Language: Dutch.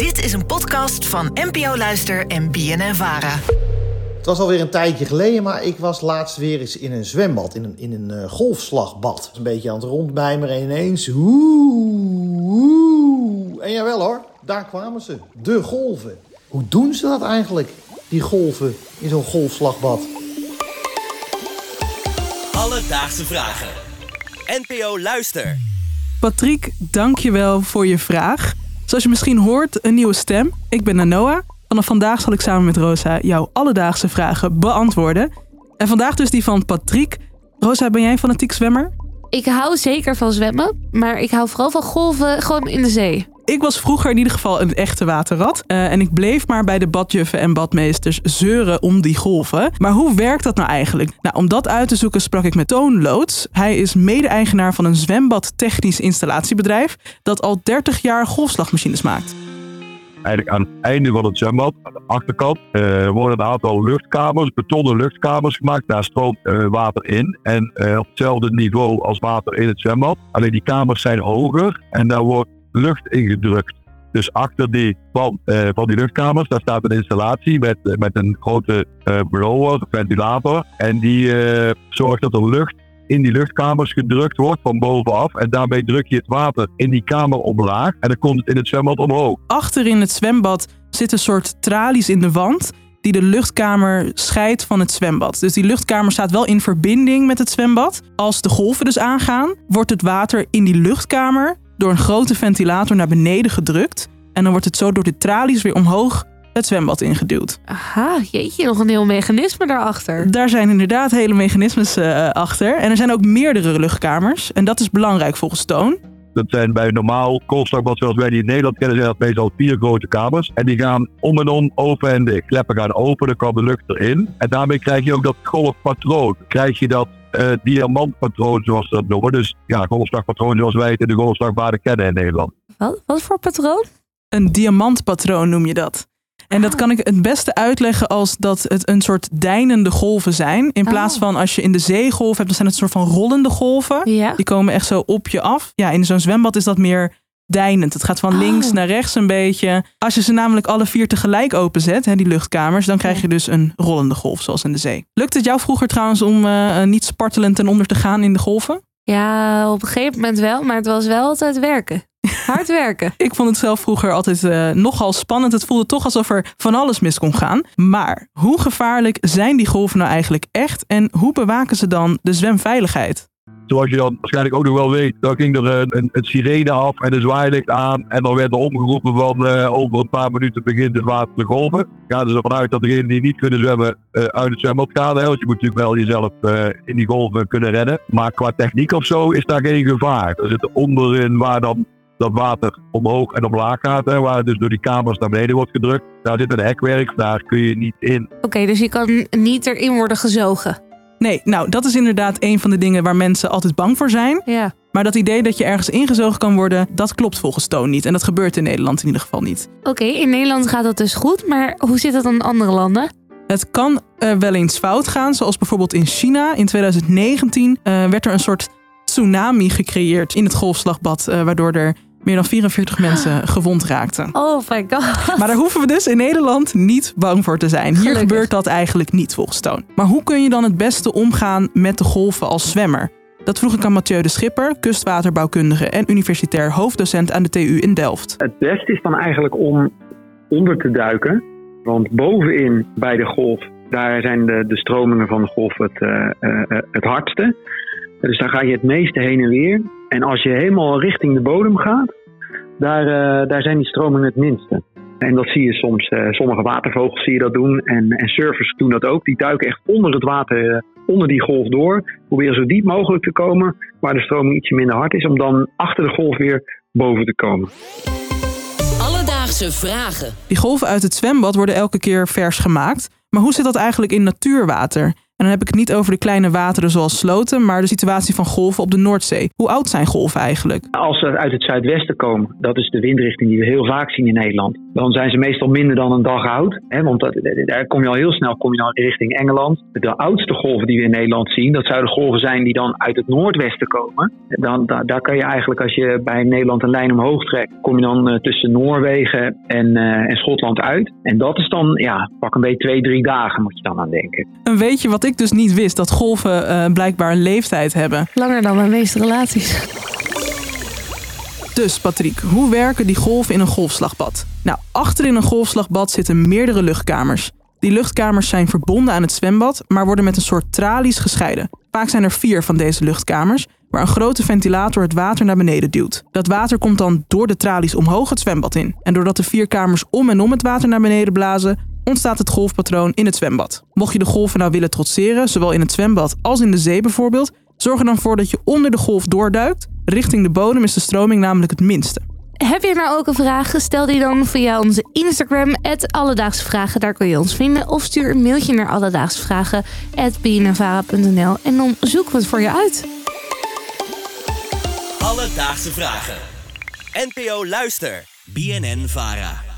Dit is een podcast van NPO Luister en BNN Vara. Het was alweer een tijdje geleden, maar ik was laatst weer eens in een zwembad, in een, in een uh, golfslagbad. Een beetje aan het rondbijmeren en ineens... Woe, woe. En jawel hoor, daar kwamen ze. De golven. Hoe doen ze dat eigenlijk, die golven, in zo'n golfslagbad? Alledaagse vragen. NPO Luister. Patrick, dankjewel voor je vraag. Zoals je misschien hoort, een nieuwe stem. Ik ben Nanoa. Vanaf vandaag zal ik samen met Rosa jouw alledaagse vragen beantwoorden. En vandaag dus die van Patrick. Rosa, ben jij een fanatiek zwemmer? Ik hou zeker van zwemmen, maar ik hou vooral van golven gewoon in de zee. Ik was vroeger in ieder geval een echte waterrat. Uh, en ik bleef maar bij de badjuffen en badmeesters zeuren om die golven. Maar hoe werkt dat nou eigenlijk? Nou, om dat uit te zoeken sprak ik met Toon Loods. Hij is mede-eigenaar van een zwembad technisch installatiebedrijf dat al 30 jaar golfslagmachines maakt. Eigenlijk aan het einde van het zwembad, aan de achterkant, uh, worden een aantal luchtkamers, betonnen luchtkamers gemaakt. Daar stroomt uh, water in. En op hetzelfde niveau als water in het zwembad. Alleen die kamers zijn hoger en daar wordt lucht ingedrukt. Dus achter die van, uh, van die luchtkamers, daar staat een installatie met, uh, met een grote uh, blower, ventilator. En die zorgt dat er lucht in die luchtkamers gedrukt wordt van bovenaf. En daarmee druk je het water in die kamer omlaag. En dan komt het in het zwembad omhoog. Achter in het zwembad zit een soort tralies in de wand die de luchtkamer scheidt van het zwembad. Dus die luchtkamer staat wel in verbinding met het zwembad. Als de golven dus aangaan, wordt het water in die luchtkamer door een grote ventilator naar beneden gedrukt. En dan wordt het zo door de tralies weer omhoog het zwembad ingeduwd. Aha, jeetje, nog een heel mechanisme daarachter. Daar zijn inderdaad hele mechanismes uh, achter. En er zijn ook meerdere luchtkamers. En dat is belangrijk volgens Toon. Dat zijn bij normaal koolstofbad zoals wij die in Nederland kennen, zijn dat meestal vier grote kamers. En die gaan om en om open en dicht. Kleppen gaan open, dan komt de lucht erin. En daarmee krijg je ook dat golfpatroon. Krijg je dat uh, diamantpatroon, zoals ze dat noemen. Dus ja, golfslagpatroon zoals wij het in de golfslagbaden kennen in Nederland. Wat, wat voor patroon? Een diamantpatroon noem je dat. En dat kan ik het beste uitleggen als dat het een soort deinende golven zijn. In plaats van als je in de zee golf hebt, dan zijn het een soort van rollende golven. Ja. Die komen echt zo op je af. Ja, in zo'n zwembad is dat meer deinend. Het gaat van links Oh. naar rechts een beetje. Als je ze namelijk alle vier tegelijk openzet, hè, die luchtkamers, dan krijg je dus een rollende golf, zoals in de zee. Lukt het jou vroeger trouwens om uh, niet spartelend ten onder te gaan in de golven? Ja, op een gegeven moment wel, maar het was wel altijd werken. Hard werken. Ik vond het zelf vroeger altijd uh, nogal spannend. Het voelde toch alsof er van alles mis kon gaan. Maar hoe gevaarlijk zijn die golven nou eigenlijk echt? En hoe bewaken ze dan de zwemveiligheid? Zoals je dan waarschijnlijk ook nog wel weet, dan ging er een, een, sirene af en een zwaailicht aan. En dan werd er omgeroepen van uh, over een paar minuten begint het water te golven. Ga dus ervan uit dat degenen die niet kunnen zwemmen uh, uit het zwembad gaan. Want je moet natuurlijk wel jezelf in die golven kunnen redden. Maar qua techniek of zo is daar geen gevaar. Er zit onderin waar dan dat water omhoog en omlaag gaat. Hè, waar het dus door die kamers naar beneden wordt gedrukt. Daar zit een hekwerk, daar kun je niet in. Oké, dus je kan niet erin worden gezogen. Nee, nou dat is inderdaad een van de dingen waar mensen altijd bang voor zijn. Ja. Maar dat idee dat je ergens ingezogen kan worden, dat klopt volgens Toon niet. En dat gebeurt in Nederland in ieder geval niet. Oké, okay, in Nederland gaat dat dus goed, maar hoe zit het dan in andere landen? Het kan uh, wel eens fout gaan, zoals bijvoorbeeld in China. In 2019 uh, werd er een soort tsunami gecreëerd in het golfslagbad, uh, waardoor er meer dan 44 mensen gewond raakten. Oh my god. Maar daar hoeven we dus in Nederland niet bang voor te zijn. Hier Gelukkig. gebeurt dat eigenlijk niet volgens Toon. Maar hoe kun je dan het beste omgaan met de golven als zwemmer? Dat vroeg ik aan Mathieu de Schipper, kustwaterbouwkundige en universitair hoofddocent aan de TU in Delft. Het beste is dan eigenlijk om onder te duiken. Want bovenin bij de golf, daar zijn de, de stromingen van de golf het, uh, uh, het hardste. Dus daar ga je het meeste heen en weer. En als je helemaal richting de bodem gaat, daar, uh, daar zijn die stromingen het minste. En dat zie je soms, uh, sommige watervogels zie je dat doen. En, en surfers doen dat ook. Die duiken echt onder het water, uh, onder die golf door. Proberen zo diep mogelijk te komen, waar de stroming ietsje minder hard is. Om dan achter de golf weer boven te komen. Alledaagse vragen. Die golven uit het zwembad worden elke keer vers gemaakt. Maar hoe zit dat eigenlijk in natuurwater? En dan heb ik het niet over de kleine wateren zoals sloten, maar de situatie van golven op de Noordzee. Hoe oud zijn golven eigenlijk? Als ze uit het zuidwesten komen, dat is de windrichting die we heel vaak zien in Nederland, dan zijn ze meestal minder dan een dag oud. Hè, want dat, daar kom je al heel snel kom je dan richting Engeland. De oudste golven die we in Nederland zien, dat zouden golven zijn die dan uit het noordwesten komen. Dan, da- daar kan je eigenlijk, als je bij Nederland een lijn omhoog trekt, kom je dan eh, tussen Noorwegen en, eh, en Schotland uit. En dat is dan, ja, pak een beetje twee, drie dagen moet je dan aan denken. En weet je wat ik dus niet wist? Dat golven eh, blijkbaar een leeftijd hebben. Langer dan mijn meeste relaties. Dus Patrick, hoe werken die golven in een golfslagbad? Nou, achter in een golfslagbad zitten meerdere luchtkamers. Die luchtkamers zijn verbonden aan het zwembad, maar worden met een soort tralies gescheiden. Vaak zijn er vier van deze luchtkamers, waar een grote ventilator het water naar beneden duwt. Dat water komt dan door de tralies omhoog het zwembad in. En doordat de vier kamers om en om het water naar beneden blazen, ontstaat het golfpatroon in het zwembad. Mocht je de golven nou willen trotseren, zowel in het zwembad als in de zee bijvoorbeeld, zorg er dan voor dat je onder de golf doorduikt. Richting de bodem is de stroming namelijk het minste. Heb je nou ook een vraag? Stel die dan via onze Instagram, Alledaagse Vragen. Daar kun je ons vinden. Of stuur een mailtje naar alledaagsvragen.bnnvara.nl en dan zoeken we het voor je uit. Alledaagse vragen. NPO Luister. BNN Vara.